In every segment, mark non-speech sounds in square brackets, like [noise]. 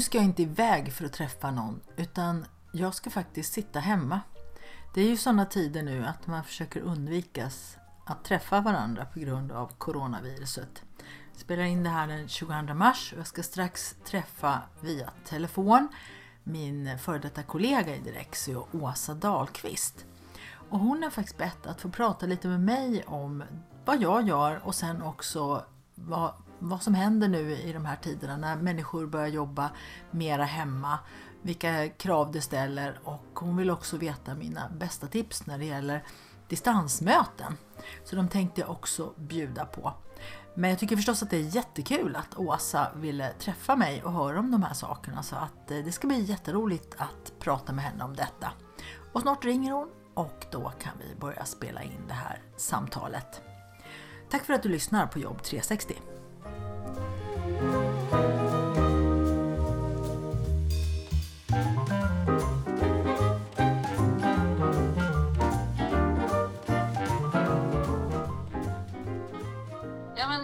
Nu ska jag inte iväg för att träffa någon utan jag ska faktiskt sitta hemma. Det är ju sådana tider nu att man försöker undvika att träffa varandra på grund av coronaviruset. Jag spelar in det här den 22 mars och jag ska strax träffa via telefon min före detta kollega i Direxio, Åsa Dahlqvist. Och hon har faktiskt bett att få prata lite med mig om vad jag gör och sen också vad vad som händer nu i de här tiderna när människor börjar jobba mera hemma, vilka krav det ställer och hon vill också veta mina bästa tips när det gäller distansmöten. Så de tänkte jag också bjuda på. Men jag tycker förstås att det är jättekul att Åsa ville träffa mig och höra om de här sakerna så att eh, det ska bli jätteroligt att prata med henne om detta. Och snart ringer hon och då kan vi börja spela in det här samtalet. Tack för att du lyssnar på Jobb 360. Ja men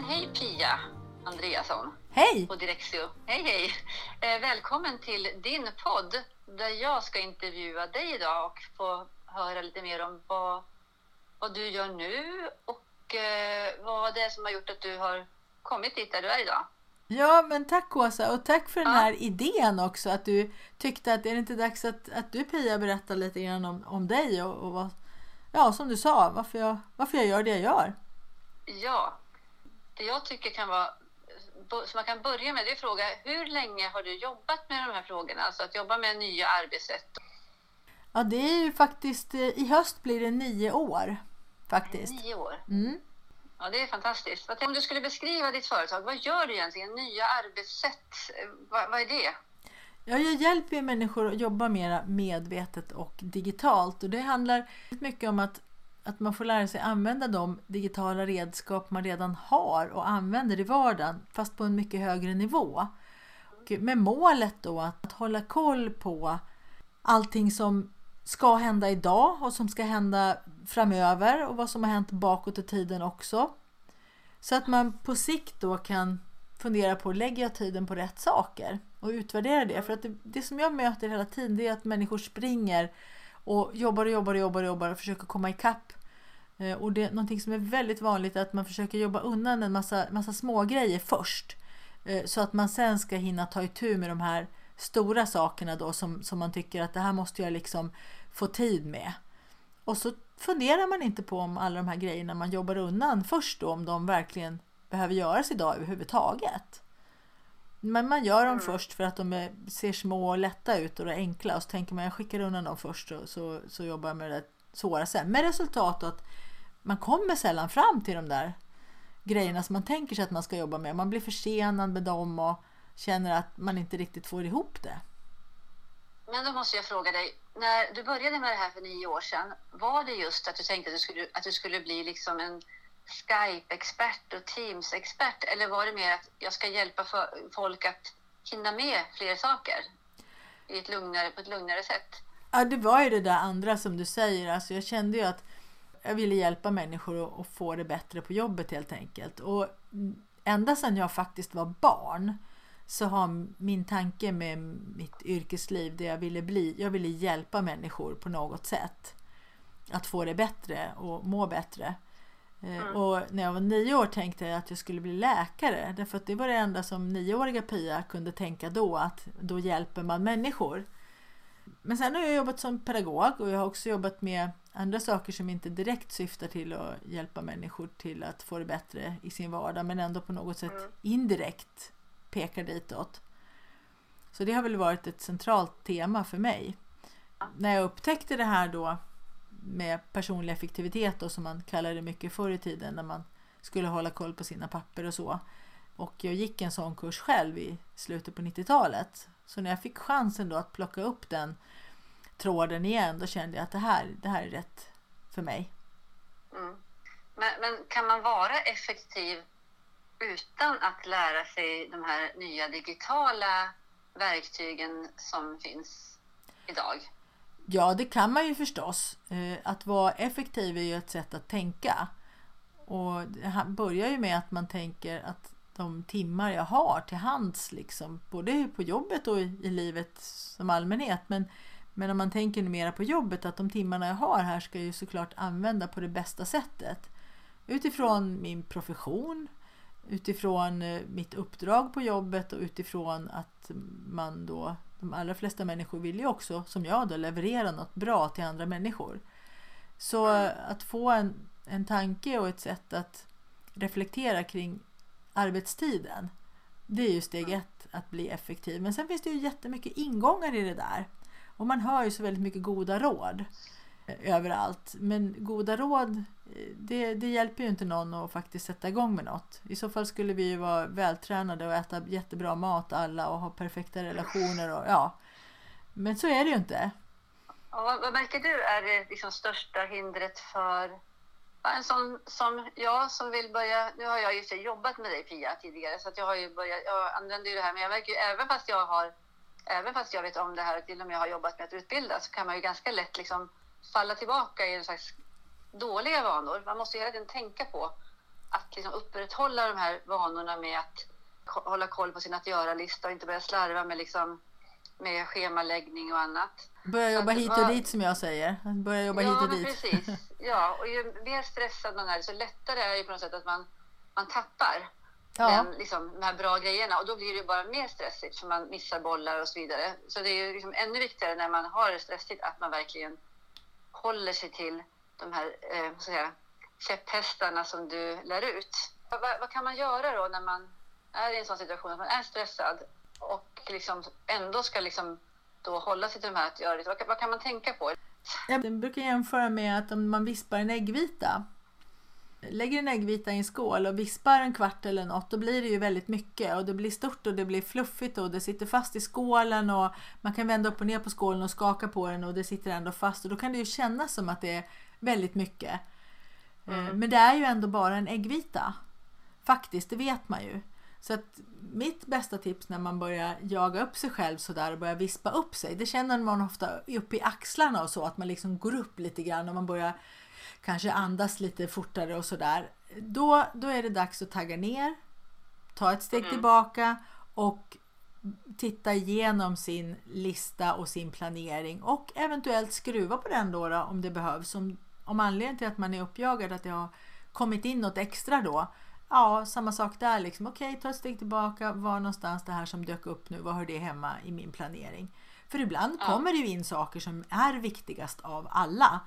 hej Pia Andreasson Hej! på Direxio. Hej hej! Eh, välkommen till din podd där jag ska intervjua dig idag och få höra lite mer om vad, vad du gör nu och eh, vad det är som har gjort att du har kommit dit där du är idag. Ja, men tack Åsa och tack för den Ja. här idén också att du tyckte att är det inte dags att, att du Pia berättar lite grann om, om dig och, och vad, ja, som du sa, varför jag, varför jag gör det jag gör. Ja, det jag tycker kan vara som man kan börja med det är att fråga hur länge har du jobbat med de här frågorna? Alltså att jobba med nya arbetssätt. Ja, det är ju faktiskt, eh, i höst blir det nio år faktiskt. Nio år. Mm. Ja, det är fantastiskt. Om du skulle beskriva ditt företag, vad gör du egentligen? Nya arbetssätt, eh, vad, vad är det? Ja, jag hjälper människor att jobba mer medvetet och digitalt och det handlar mycket om att, att man får lära sig använda de digitala redskap man redan har och använder i vardagen fast på en mycket högre nivå. Och med målet då att hålla koll på allting som ska hända idag och som ska hända framöver och vad som har hänt bakåt i tiden också. Så att man på sikt då kan fundera på, lägger jag tiden på rätt saker? Och utvärdera det. För att det, det som jag möter hela tiden det är att människor springer och jobbar och jobbar och jobbar och jobbar och försöker komma ikapp. Eh, och det är någonting som är väldigt vanligt är att man försöker jobba undan en massa, massa små grejer först. Eh, så att man sen ska hinna ta itu med de här stora sakerna då som, som man tycker att det här måste jag liksom få tid med. Och så funderar man inte på om alla de här grejerna man jobbar undan först då om de verkligen behöver göras idag överhuvudtaget. Men man gör dem först för att de är, ser små och lätta ut och är enkla och så tänker man jag skickar undan dem först och så, så jobbar jag med det svåra sen. Med resultat att man kommer sällan fram till de där grejerna som man tänker sig att man ska jobba med. Man blir försenad med dem och känner att man inte riktigt får ihop det. Men då måste jag fråga dig, när du började med det här för nio år sedan, var det just att du tänkte att du skulle, att du skulle bli liksom en Skype-expert och Teams-expert eller var det mer att jag ska hjälpa folk att hinna med fler saker i ett lugnare, på ett lugnare sätt? Ja, det var ju det där andra som du säger. Alltså, jag kände ju att jag ville hjälpa människor att, att få det bättre på jobbet helt enkelt. Och ända sedan jag faktiskt var barn så har min tanke med mitt yrkesliv det jag ville bli, jag ville hjälpa människor på något sätt. Att få det bättre och må bättre. Eh, Och när jag var nio år tänkte jag att jag skulle bli läkare. Därför att det var det enda som nioåriga Pia kunde tänka då, att då hjälper man människor. Men sen har jag jobbat som pedagog och jag har också jobbat med andra saker som inte direkt syftar till att hjälpa människor till att få det bättre i sin vardag men ändå på något sätt indirekt pekar ditåt. Så det har väl varit ett centralt tema för mig. När jag upptäckte det här då med personlig effektivitet då, som man kallade det mycket förr i tiden när man skulle hålla koll på sina papper och så. Och jag gick en sån kurs själv i slutet på 90-talet. Så när jag fick chansen då att plocka upp den tråden igen, då kände jag att det här, det här är rätt för mig. Mm. Men, men kan man vara effektiv utan att lära sig de här nya digitala verktygen som finns idag? Ja, det kan man ju förstås. Eh, att vara effektiv är ju ett sätt att tänka. Och det börjar ju med att man tänker att de timmar jag har till hands, liksom, både på jobbet och i, livet som allmänhet. Men, men om man tänker mera på jobbet, att de timmarna jag har här ska jag ju såklart använda på det bästa sättet. Utifrån min profession, utifrån eh, mitt uppdrag på jobbet och utifrån att man då, de allra flesta människor vill ju också, som jag då, leverera något bra till andra människor. Så att få en, en tanke och ett sätt att reflektera kring arbetstiden, det är ju steg ett, att bli effektiv. Men sen finns det ju jättemycket ingångar i det där. Och man hör ju så väldigt mycket goda råd Eh, överallt. Men goda råd, eh, det, det, hjälper ju inte någon att faktiskt sätta igång med något. I så fall skulle vi ju vara vältränade och äta jättebra mat alla och ha perfekta relationer. Och, ja. Men så är det ju inte. Ja, vad, vad märker du är det liksom största hindret för en sån som jag som vill börja, nu har jag ju sig jobbat med dig Pia tidigare så att jag har ju börjat, jag använder ju det här men jag märker ju även fast jag har, även fast jag vet om det här och till och med har jobbat med att utbilda så kan man ju ganska lätt liksom falla tillbaka i en slags dåliga vanor. Man måste hela tiden tänka på att liksom upprätthålla de här vanorna med att hålla koll på sin att göra-lista och inte börja slarva med, liksom, med schemaläggning och annat. Börja jobba hit och dit som jag säger. Börja jobba ja, hit och dit. Precis. [laughs] Ja, och ju mer stressad man är, så lättare är det på något sätt att man, man tappar ja. den, liksom, de här bra grejerna. Och då blir det bara mer stressigt för man missar bollar och så vidare. Så det är ju liksom ännu viktigare när man har det stressigt att man verkligen håller sig till de här eh, så säga, käpphästarna som du lär ut. Vad, vad, kan man göra då när man är i en sån situation att man är stressad och liksom ändå ska liksom då hålla sig till de här att göra det? Vad, vad kan man tänka på? Jag brukar jämföra med att om man vispar en äggvita lägger en äggvita i en skål och vispar en kvart eller något, då blir det ju väldigt mycket och det blir stort och det blir fluffigt och det sitter fast i skålen och man kan vända upp och ner på skålen och skaka på den och det sitter ändå fast och då kan det ju kännas som att det är väldigt mycket. Eh, mm. Men det är ju ändå bara en äggvita. Faktiskt, det vet man ju. Så att mitt bästa tips när man börjar jaga upp sig själv sådär och börjar vispa upp sig, det känner man ofta upp i axlarna och så, att man liksom går upp lite grann och man börjar kanske andas lite fortare och sådär. Då, då är det dags att tagga ner, ta ett steg mm. tillbaka och titta igenom sin lista och sin planering och eventuellt skruva på den då, då om det behövs. Om, om anledningen till att man är uppjagad att det har kommit in något extra då. Ja, samma sak där liksom. Okej, okay, ta ett steg tillbaka. Var någonstans det här som dök upp nu? Var hör det hemma i min planering? För ibland ja. kommer det ju in saker som är viktigast av alla.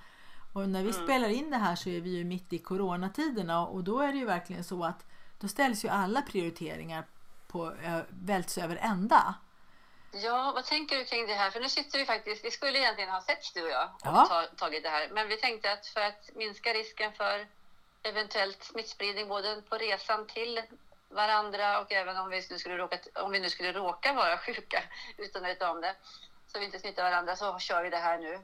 Och när vi mm. spelar in det här så är vi ju mitt i coronatiderna och då är det ju verkligen så att då ställs ju alla prioriteringar på välts över ända. Ja, vad tänker du kring det här? För nu sitter vi faktiskt, vi skulle egentligen ha sett du och jag ja. och tagit det här, men vi tänkte att för att minska risken för eventuellt smittspridning både på resan till varandra och även om vi nu skulle råka, om vi nu skulle råka vara [laughs] sjuka utan att veta om det, så vi inte smittar varandra, så kör vi det här nu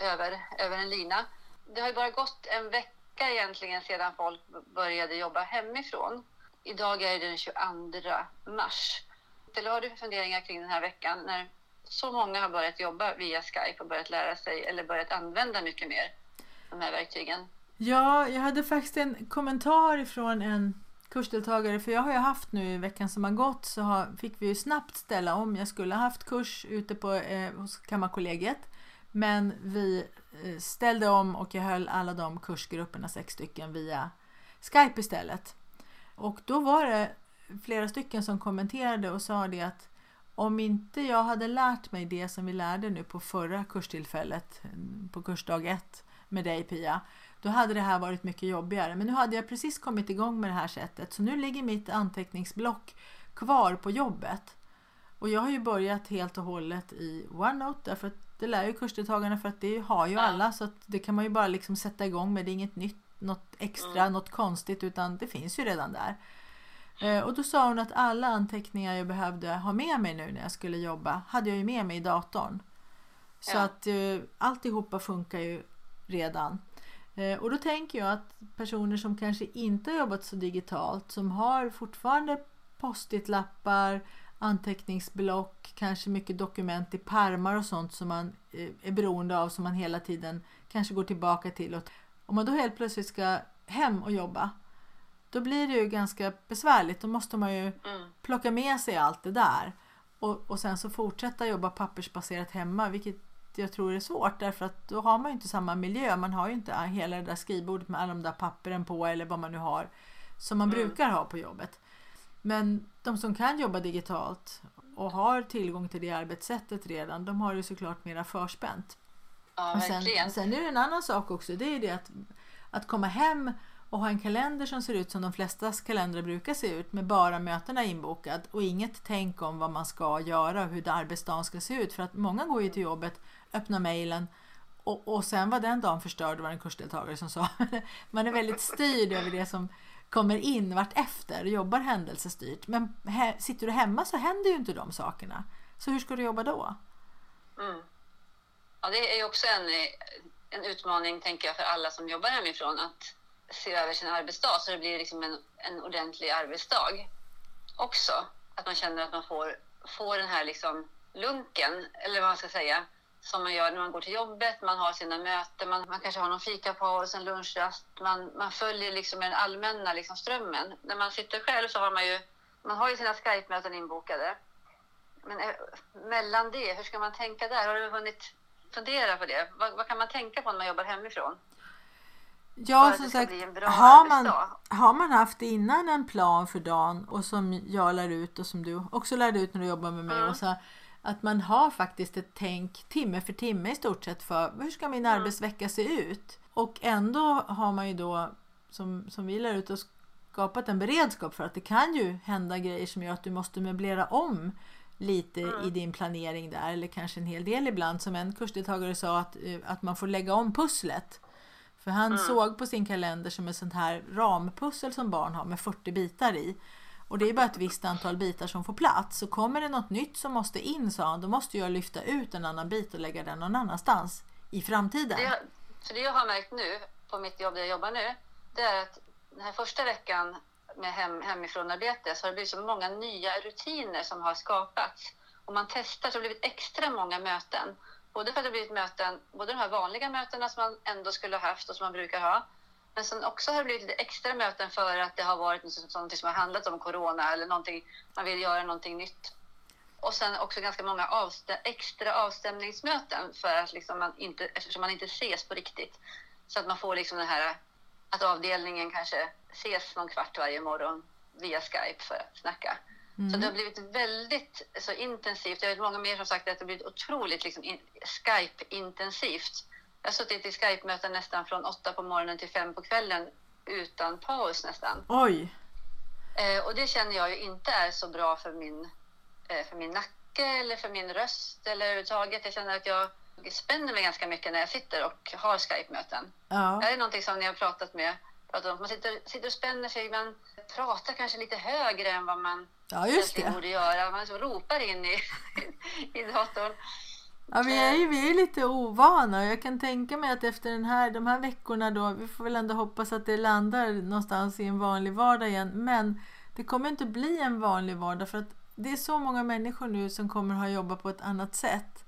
över, över en lina det har ju bara gått en vecka egentligen sedan folk började jobba hemifrån. Idag är det den 22 mars. Eller har du funderingar kring den här veckan när så många har börjat jobba via Skype och börjat lära sig eller börjat använda mycket mer de här verktygen? Ja, jag hade faktiskt en kommentar från en kursdeltagare, för jag har ju haft nu i veckan som har gått så har, fick vi ju snabbt ställa om. Jag skulle ha haft kurs ute på, eh, hos Kammarkollegiet men vi Eh, ställde om och jag höll alla de kursgrupperna, sex stycken, via Skype istället. Och då var det flera stycken som kommenterade och sa det att om inte jag hade lärt mig det som vi lärde nu på förra kurstillfället, på kursdag ett med dig Pia, då hade det här varit mycket jobbigare. Men nu hade jag precis kommit igång med det här sättet så nu ligger mitt anteckningsblock kvar på jobbet. Och jag har ju börjat helt och hållet i OneNote därför att det lär ju kursdeltagarna för att det har ju ja. alla så att det kan man ju bara liksom sätta igång med. Det är inget nytt, något extra, mm. något konstigt utan det finns ju redan där. Eh, Och då sa hon att alla anteckningar jag behövde ha med mig nu när jag skulle jobba hade jag ju med mig i datorn. Så Ja. att eh, alltihopa funkar ju redan. Eh, och då tänker jag att personer som kanske inte har jobbat så digitalt, som har fortfarande post-it-lappar, anteckningsblock, kanske mycket dokument i pärmar och sånt som man eh, är beroende av som man hela tiden kanske går tillbaka till. Och om man då helt plötsligt ska hem och jobba, då blir det ju ganska besvärligt. Då måste man ju Mm. plocka med sig allt det där och, och sen så fortsätta jobba pappersbaserat hemma vilket jag tror är svårt därför att då har man ju inte samma miljö. Man har ju inte hela det där skrivbordet med alla de där papperen på eller vad man nu har som man Mm. brukar ha på jobbet. Men de som kan jobba digitalt och har tillgång till det arbetssättet redan, de har ju såklart mera förspänt. Ja, Och sen, sen är det en annan sak också. Det är det att, att komma hem och ha en kalender som ser ut som de flestas kalendrar brukar se ut med bara mötena inbokad och inget tänk om vad man ska göra och hur arbetsdagen ska se ut. För att många går ju till jobbet, öppnar mejlen och, och sen var den dagen förstörd var det en kursdeltagare som sa. [laughs] Man är väldigt styrd över det som kommer in vartefter och jobbar händelsestyrt. Men he, sitter du hemma så händer ju inte de sakerna. Så hur ska du jobba då? Mm. Ja, det är ju också en, en utmaning, tänker jag, för alla som jobbar hemifrån att se över sin arbetsdag så det blir liksom en, en ordentlig arbetsdag också. Att man känner att man får, får den här liksom lunken, eller vad man ska säga, som man gör när man går till jobbet, man har sina möten, man, man kanske har någon fikapaus, en lunchrast, man, man följer liksom den allmänna liksom strömmen. När man sitter själv så har man ju, man har ju sina Skype-möten inbokade. Men eh, mellan det, hur ska man tänka där? Har du hunnit fundera på det? Vad, vad kan man tänka på när man jobbar hemifrån? Ja, som sagt, har man, har man haft innan en plan för dagen och som jag lär ut och som du också lärde ut när du jobbar med mig Mm. Åsa, att man har faktiskt ett tänk timme för timme i stort sett för hur ska min Mm. arbetsvecka se ut? Och ändå har man ju då, som, som vi lär ut, och skapat en beredskap för att det kan ju hända grejer som gör att du måste möblera om lite Mm. i din planering där eller kanske en hel del ibland som en kursdeltagare sa att, eh, att man får lägga om pusslet. För han såg på sin kalender som ett sånt här rampussel som barn har med 40 bitar i. Och det är bara ett visst antal bitar som får plats. Så kommer det något nytt som måste in, sa han, då måste jag lyfta ut en annan bit och lägga den någon annanstans i framtiden. Det, för det jag har märkt nu på mitt jobb där jag jobbar nu, det är att den här första veckan med hem, hemifrån-arbete så har det blivit så många nya rutiner som har skapats. Och man testar så har det blivit extra många möten. Både för att det har blivit möten, både de här vanliga mötena som man ändå skulle ha haft och som man brukar ha. Men sen också har det blivit lite extra möten för att det har varit något, som har handlat om corona eller någonting, man vill göra någonting nytt. Och sen också ganska många avstä extra avstämningsmöten för att liksom man inte, eftersom man inte ses på riktigt. Så att man får liksom det här att avdelningen kanske ses någon kvart varje morgon via Skype för att snacka. Så det har blivit väldigt så intensivt. Jag vet många mer som sagt att det har blivit otroligt liksom, in, Skype-intensivt. Jag har suttit i Skype-möten nästan från åtta på morgonen till fem på kvällen utan paus nästan. Oj! Eh, och det känner jag ju inte är så bra för min, eh, för min nacke eller för min röst eller överhuvudtaget. Jag känner att jag spänner mig ganska mycket när jag sitter och har Skype-möten. Ja. Det här är någonting som ni har pratat med. Pratat om. Man sitter, sitter och spänner sig, man pratar kanske lite högre än vad man ja, just det. borde göra. Man så ropar in i, [laughs] i datorn. Ja, vi är ju vi är lite ovana och jag kan tänka mig att efter den här, de här veckorna då, vi får väl ändå hoppas att det landar någonstans i en vanlig vardag igen. Men det kommer inte bli en vanlig vardag för att det är så många människor nu som kommer ha jobbat på ett annat sätt.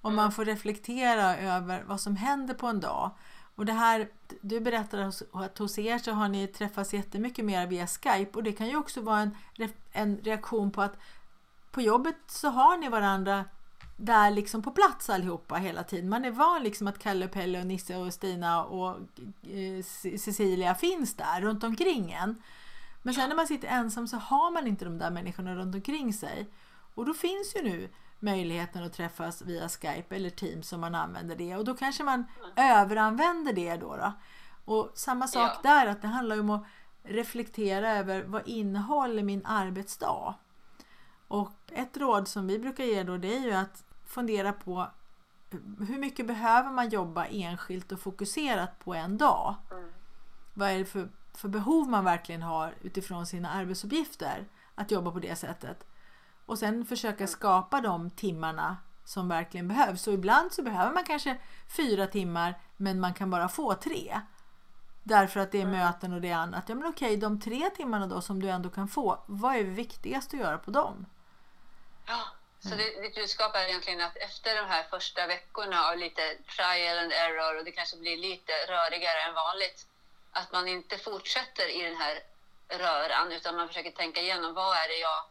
Och man får reflektera över vad som händer på en dag. Och det här, du berättade att hos er så har ni träffats jättemycket mer via Skype och det kan ju också vara en, en reaktion på att på jobbet så har ni varandra där liksom på plats allihopa hela tiden. Man är van liksom att Kalle, Pelle och Nisse och Stina och eh, Ce- Cecilia finns där runt omkring en. Men sen när man sitter ensam så har man inte de där människorna runt omkring sig. Och då finns ju nu möjligheten att träffas via Skype eller Teams om man använder det. Och då kanske man överanvänder det då. då. Och samma sak Ja. där, att det handlar om att reflektera över vad innehåller min arbetsdag? Och ett råd som vi brukar ge då det är ju att fundera på hur mycket behöver man jobba enskilt och fokuserat på en dag? Mm. Vad är det för för behov man verkligen har utifrån sina arbetsuppgifter att jobba på det sättet. Och sen försöka skapa de timmarna som verkligen behövs. Och ibland så behöver man kanske fyra timmar men man kan bara få tre. Därför att det är möten och det är annat. Ja men okej, de tre timmarna då som du ändå kan få, vad är viktigast att göra på dem? Ja, så det, ditt budskap är egentligen att efter de här första veckorna av lite trial and error och det kanske blir lite rörigare än vanligt, att man inte fortsätter i den här röran utan man försöker tänka igenom vad är det jag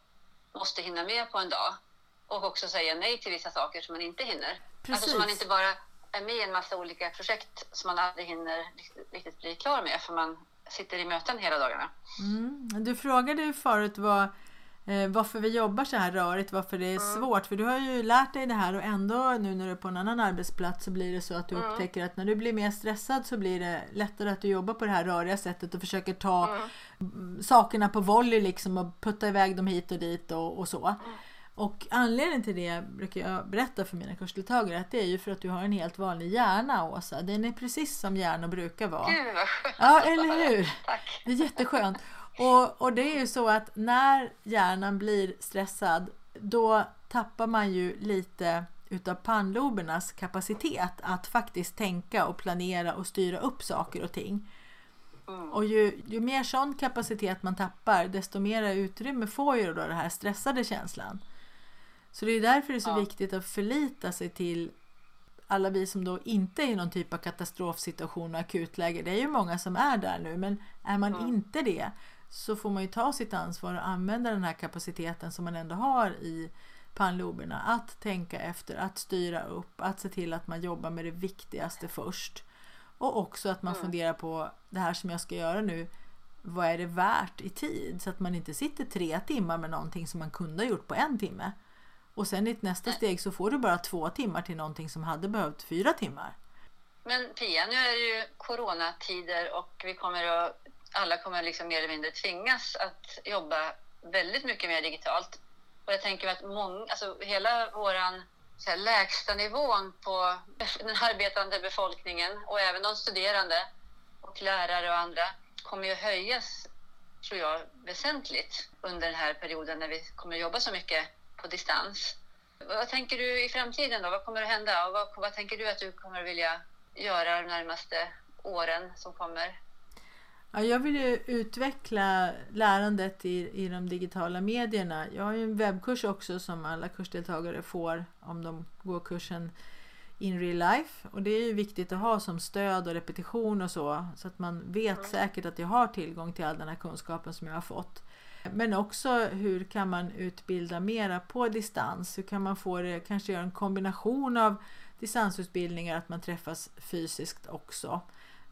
måste hinna med på en dag och också säga nej till vissa saker som man inte hinner. Precis. Alltså så man inte bara är med i en massa olika projekt som man aldrig hinner riktigt bli klar med för man sitter i möten hela dagarna. Mm. Du frågade ju förut vad, varför vi jobbar så här rörigt, varför det är Mm. svårt. För du har ju lärt dig det här och ändå nu när du är på en annan arbetsplats så blir det så att du Mm. upptäcker att när du blir mer stressad så blir det lättare att du jobbar på det här röriga sättet och försöker ta Mm. sakerna på volley liksom och putta iväg dem hit och dit och, och så. Och anledningen till det brukar jag berätta för mina kursdeltagare att det är ju för att du har en helt vanlig hjärna Åsa. Den är precis som hjärnor brukar vara. Gud vad skönt Ja, eller hur? Tack. Det är jätteskönt. Och, och det är ju så att när hjärnan blir stressad då tappar man ju lite utav pannlobernas kapacitet att faktiskt tänka och planera och styra upp saker och ting. Mm. Och ju, ju mer sån kapacitet man tappar desto mer utrymme får ju då den här stressade känslan. Så det är därför det är så Ja. viktigt att förlita sig till alla vi som då inte är i någon typ av katastrofsituation och akutläge. Det är ju många som är där nu men är man Mm. inte det så får man ju ta sitt ansvar och använda den här kapaciteten som man ändå har i pannloberna. Att tänka efter, att styra upp, att se till att man jobbar med det viktigaste först. Och också att man Mm. funderar på det här som jag ska göra nu. Vad är det värt i tid? Så att man inte sitter tre timmar med någonting som man kunde ha gjort på en timme. Och sen i ett nästa steg så får du bara två timmar till någonting som hade behövt fyra timmar. Men Pia, nu är det ju coronatider och vi kommer att, alla kommer liksom mer eller mindre tvingas att jobba väldigt mycket mer digitalt. Och jag tänker att många, alltså hela våran så här, lägsta nivån på [laughs] den arbetande befolkningen och även de studerande och lärare och andra kommer ju höjas, tror jag, väsentligt under den här perioden när vi kommer att jobba så mycket på distans. Vad tänker du i framtiden då? Vad kommer att hända? Och vad, vad tänker du att du kommer att vilja göra de närmaste åren som kommer? Ja, jag vill ju utveckla lärandet i, i de digitala medierna. Jag har ju en webbkurs också som alla kursdeltagare får om de går kursen in real life. Och det är ju viktigt att ha som stöd och repetition och så. Så att man vet säkert att jag har tillgång till all den här kunskapen som jag har fått. Men också hur kan man utbilda mera på distans? Hur kan man få det, kanske göra en kombination av distansutbildningar, att man träffas fysiskt också.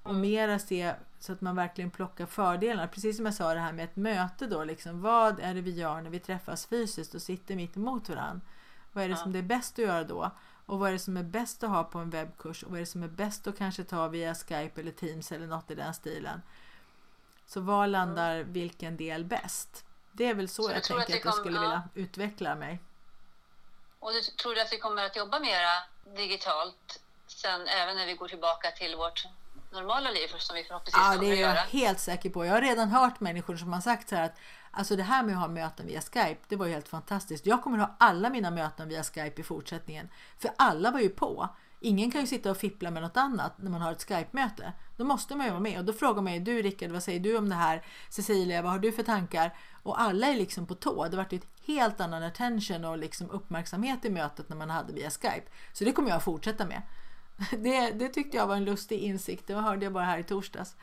Och mera se så att man verkligen plockar fördelarna. Precis som jag sa det här med ett möte då. Liksom, vad är det vi gör när vi träffas fysiskt och sitter mitt emot varandra? Vad är det Ja. som det är bäst att göra då? Och vad är det som är bäst att ha på en webbkurs? Och vad är det som är bäst att kanske ta via Skype eller Teams eller något i den stilen? Så var landar vilken del bäst? Det är väl så, Så jag att tänker det att jag skulle ja. vilja utveckla mig. Och du tror du att vi kommer att jobba mera digitalt sen även när vi går tillbaka till vårt normala liv som vi förhoppningsvis Ja, kommer det att är jag göra? helt säker på. Jag har redan hört människor som har sagt så här att alltså det här med att ha möten via Skype, det var ju helt fantastiskt. Jag kommer att ha alla mina möten via Skype i fortsättningen. För alla var ju på. Ingen kan ju sitta och fippla med något annat när man har ett Skype-möte. Då måste man ju vara med. Och då frågar man ju, du Rickard, vad säger du om det här? Cecilia, vad har du för tankar? Och alla är liksom på tå. Det vart ju ett helt annan attention och liksom uppmärksamhet i mötet när man hade via Skype. Så det kommer jag att fortsätta med. [laughs] Det, det tyckte jag var en lustig insikt. Det hörde jag bara här i torsdags.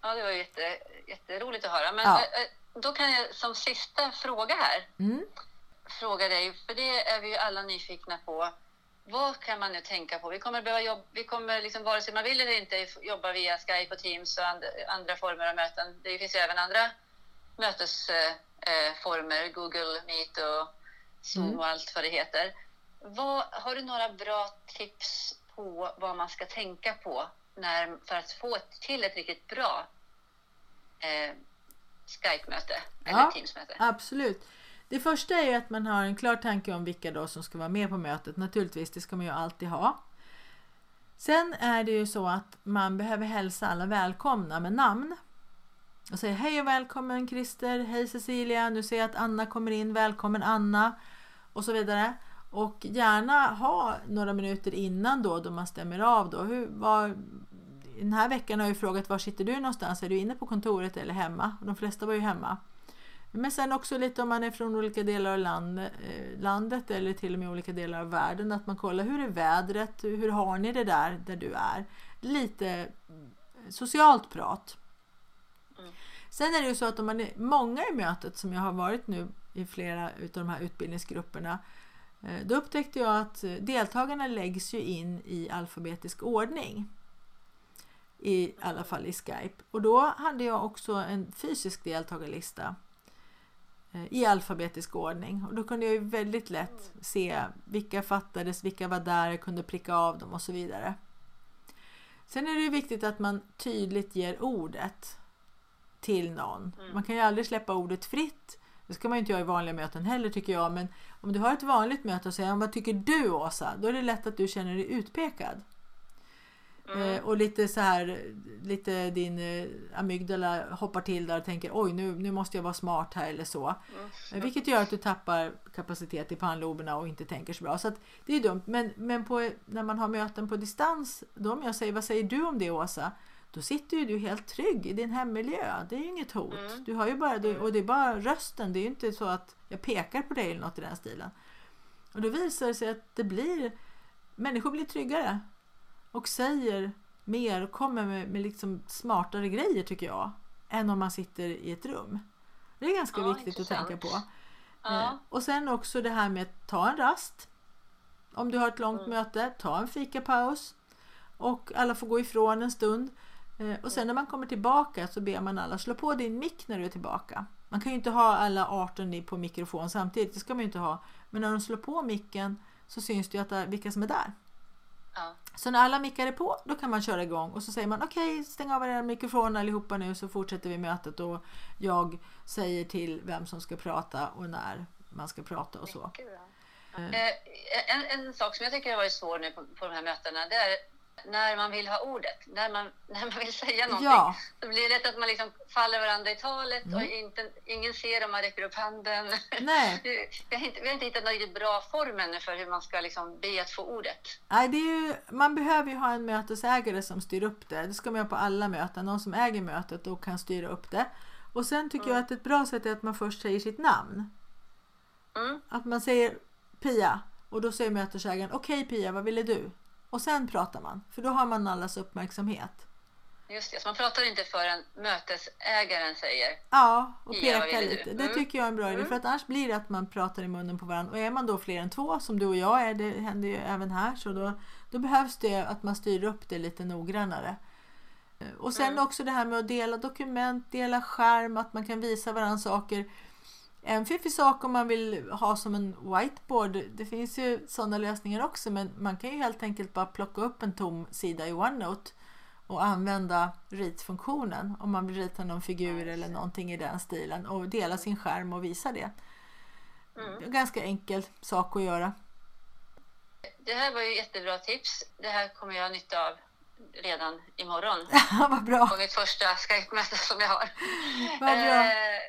Ja, det var jätte, jätteroligt att höra. Men Ja. eh, eh, då kan jag som sista fråga här Mm. fråga dig, för det är vi ju alla nyfikna på. Vad kan man nu tänka på? Vi kommer behöva jobba, vi kommer liksom, vare sig man vill eller inte jobba via Skype och Teams och and, andra former av möten. Det finns ju även andra mötesformer, eh, former, Google Meet och Zoom Mm. och allt vad det heter. Vad, har du några bra tips på vad man ska tänka på när, för att få till ett riktigt bra eh, Skype-möte eller Ja. Teams-möte? Absolut. Det första är ju att man har en klar tanke om vilka då som ska vara med på mötet. Naturligtvis, det ska man ju alltid ha. Sen är det ju så att man behöver hälsa alla välkomna med namn. och säger hej och välkommen Christer, hej Cecilia, nu ser jag att Anna kommer in, välkommen Anna och så vidare. Och gärna ha några minuter innan då, då man stämmer av då. Hur, var, den här veckan har jag frågat var sitter du någonstans? Är du inne på kontoret eller hemma? De flesta var ju hemma. Men sen också lite om man är från olika delar av land, eh, landet eller till och med olika delar av världen. Att man kollar hur är vädret? Hur har ni det där där du är? Lite socialt prat. Mm. Sen är det ju så att om man är många i mötet som jag har varit nu i flera av de här utbildningsgrupperna då upptäckte jag att eh, deltagarna läggs ju in i alfabetisk ordning. I alla fall i Skype. Och då hade jag också en fysisk deltagarlista eh, i alfabetisk ordning. Och då kunde jag ju väldigt lätt se vilka fattades, vilka var där, jag kunde pricka av dem och så vidare. Sen är det ju viktigt att man tydligt ger ordet till någon. Mm. Man kan ju aldrig släppa ordet fritt. Det ska man ju inte göra i vanliga möten heller tycker jag. Men om du har ett vanligt möte och säger vad tycker du Åsa? Då är det lätt att du känner dig utpekad. Mm. Eh, och lite så här, lite din eh, amygdala hoppar till där och tänker oj nu, nu måste jag vara smart här eller så. Mm. Eh, Vilket gör att du tappar kapacitet i pannloberna och inte tänker så bra. Så att det är dumt. Men, men på, när man har möten på distans, då om jag säger vad säger du om det Åsa? Då sitter ju du helt trygg i din hemmiljö. Det är ju inget hot. Mm. Du har ju bara, du, och det är bara rösten. Det är ju inte så att jag pekar på dig eller något i den stilen. Och då visar det sig att det blir, människor blir tryggare och säger mer och kommer med, med liksom smartare grejer tycker jag än om man sitter i ett rum. Det är ganska Ja, viktigt intressant. att tänka på. Eh, Ja. och sen också det här med att ta en rast. Om du har ett långt Mm. möte, ta en fikapaus. Och alla får gå ifrån en stund. Eh, och sen när man kommer tillbaka så ber man alla slå på din mick när du är tillbaka. Man kan ju inte ha alla 18 i- på mikrofon samtidigt, det ska man ju inte ha. Men när de slår på micken så syns det ju att vilka som är där. Ja. Så när alla mickar är på, då kan man köra igång och så säger man okej, stäng av era mikrofoner allihopa nu så fortsätter vi mötet och jag säger till vem som ska prata och när man ska prata och så. Eh, Eh, En, en sak som jag tycker har varit svår nu på, på de här mötena, det är när man vill ha ordet, när man, [laughs] när man vill säga någonting. Ja, Då blir det lätt att man liksom faller varandra i talet och Mm. inte, ingen ser om man räcker upp handen. [laughs] nej. Vi har inte, vi har inte hittat någon bra form ännu för hur man ska liksom be att få ordet. Nej, det är ju, man behöver ju ha en mötesägare som styr upp det. Det ska man göra på alla möten. Någon som äger mötet och kan styra upp det. Och sen tycker jag att ett bra sätt är att man först säger sitt namn. Mm. Att man säger Pia och då säger mötesägaren okej Pia, vad ville du? Och sen pratar man, för då har man allas uppmärksamhet. Just det, så man pratar inte förrän mötesägaren säger. Ja, och Pia, vad peka ville du? lite. Det Mm. tycker jag är en bra idé. Mm. För att annars blir det att man pratar i munnen på varandra. Och är man då fler än två, som du och jag är, det händer ju även här, så då, då behövs det att man styr upp det lite noggrannare. Eh, Och sen Mm. också det här med att dela dokument, dela skärm, att man kan visa varandra saker. En fiffig sak om man vill ha som en whiteboard, det finns ju sådana lösningar också, men man kan ju helt enkelt bara plocka upp en tom sida i OneNote och använda ritfunktionen om man vill rita någon figur Ja, eller det. någonting i den stilen och dela sin skärm och visa det. Mm. En Ganska enkel sak att göra. Det här var ju jättebra tips. Det här kommer jag ha nytta av redan imorgon [laughs] Vad bra! på mitt första Skype-möte som jag har. Vad bra. Eh,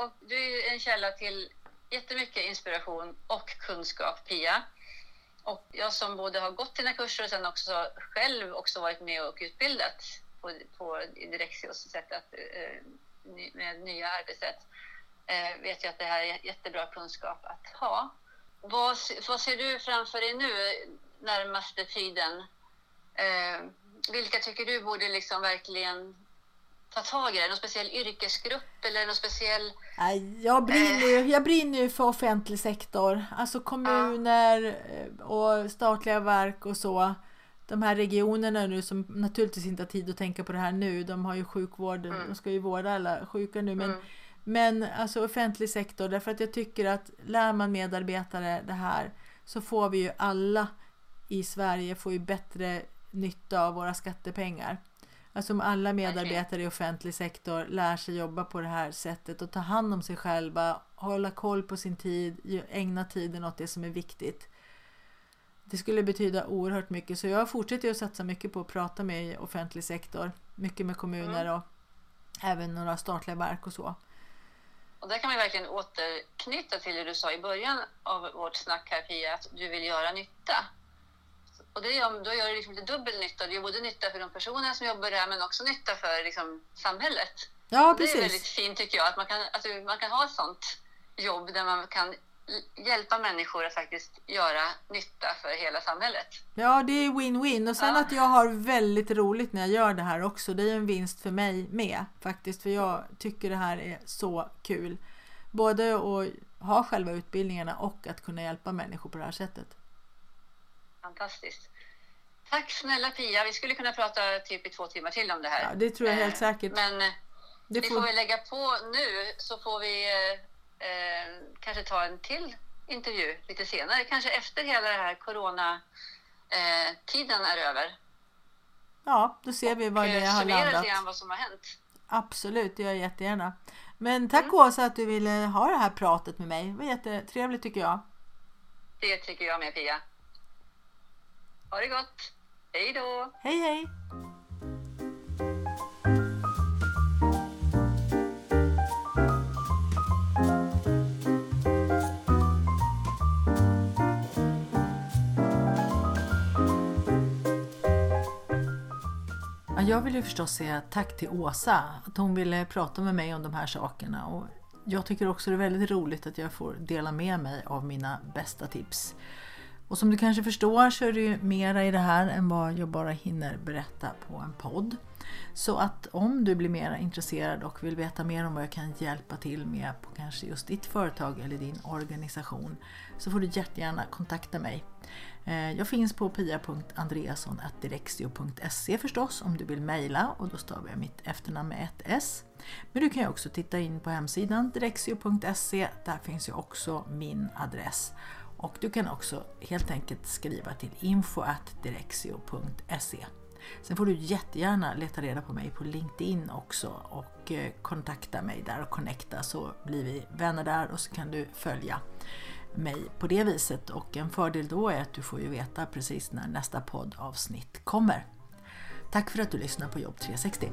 och du är ju en källa till jättemycket inspiration och kunskap, Pia. Och jag som både har gått dina kurser och sen också själv också varit med och utbildat på, på Direxios sätt att, eh, med nya arbetssätt eh, vet jag att det här är jättebra kunskap att ha. Vad, vad ser du framför dig nu närmaste tiden? Eh, vilka tycker du borde liksom verkligen ta tag i det? Någon speciell yrkesgrupp eller någon speciell... Nej, Jag brinner, ju, jag brinner ju för offentlig sektor. Alltså kommuner eh, och statliga verk och så. De här regionerna nu som naturligtvis inte har tid att tänka på det här nu. De har ju sjukvård, Mm. de ska ju vårda alla sjuka nu. Men, Mm. men alltså offentlig sektor, därför att jag tycker att lär man medarbetare det här så får vi ju alla i Sverige får ju bättre nytta av våra skattepengar. Alltså om alla medarbetare i offentlig sektor lär sig jobba på det här sättet och ta hand om sig själva, hålla koll på sin tid, ägna tiden åt det som är viktigt. Det skulle betyda oerhört mycket så jag fortsätter att satsa mycket på att prata med offentlig sektor, mycket med kommuner och även några statliga verk och så. Och där kan man verkligen återknyta till det du sa i början av vårt snack här Pia, att du vill göra nytta. Och det gör, då gör det liksom lite dubbel nytta. Det gör både nytta för de personer som jobbar där men också nytta för liksom, samhället. Ja, Det är precis. väldigt fint tycker jag, att man kan, att man kan ha ett sånt jobb där man kan hjälpa människor att faktiskt göra nytta för hela samhället. Ja, det är win-win. Och sen Ja. att jag har väldigt roligt när jag gör det här också. Det är en vinst för mig med faktiskt. För jag tycker det här är så kul. Både att ha själva utbildningarna och att kunna hjälpa människor på det här sättet. Fantastiskt. Tack snälla Pia. Vi skulle kunna prata typ i två timmar till om det här. Ja, det tror jag helt Eh, säkert. Men eh, Det vi får väl lägga på nu så får vi eh, eh, kanske ta en till intervju lite senare. Kanske efter hela det här corona eh, tiden är över. Ja, då ser vi var det har lite landat. grann vad som har hänt. Absolut, det gör jag jättegärna. Men tack Mm. Åsa att du ville ha det här pratet med mig. Det var jättetrevligt tycker jag. Det tycker jag med Pia. Ha det gott. Hej då! Hej hej! Ja, jag vill ju förstås säga tack till Åsa att hon ville prata med mig om de här sakerna. Och jag tycker också det är väldigt roligt att jag får dela med mig av mina bästa tips. Och som du kanske förstår så är det ju mera i det här än vad jag bara hinner berätta på en podd. Så att om du blir mer intresserad och vill veta mer om vad jag kan hjälpa till med på kanske just ditt företag eller din organisation så får du jättegärna kontakta mig. Eh, jag finns på pia.andreasson.direxio.se förstås om du vill mejla och då stavar jag mitt efternamn med ett S. Men du kan ju också titta in på hemsidan direxio.se. Där finns ju också min adress. Och du kan också helt enkelt skriva till info.direxio.se. Sen får du jättegärna leta reda på mig på LinkedIn också och eh, kontakta mig där och connecta så blir vi vänner där och så kan du följa mig på det viset och en fördel då är att du får ju veta precis när nästa poddavsnitt kommer. Tack för att du lyssnar på Jobb 360.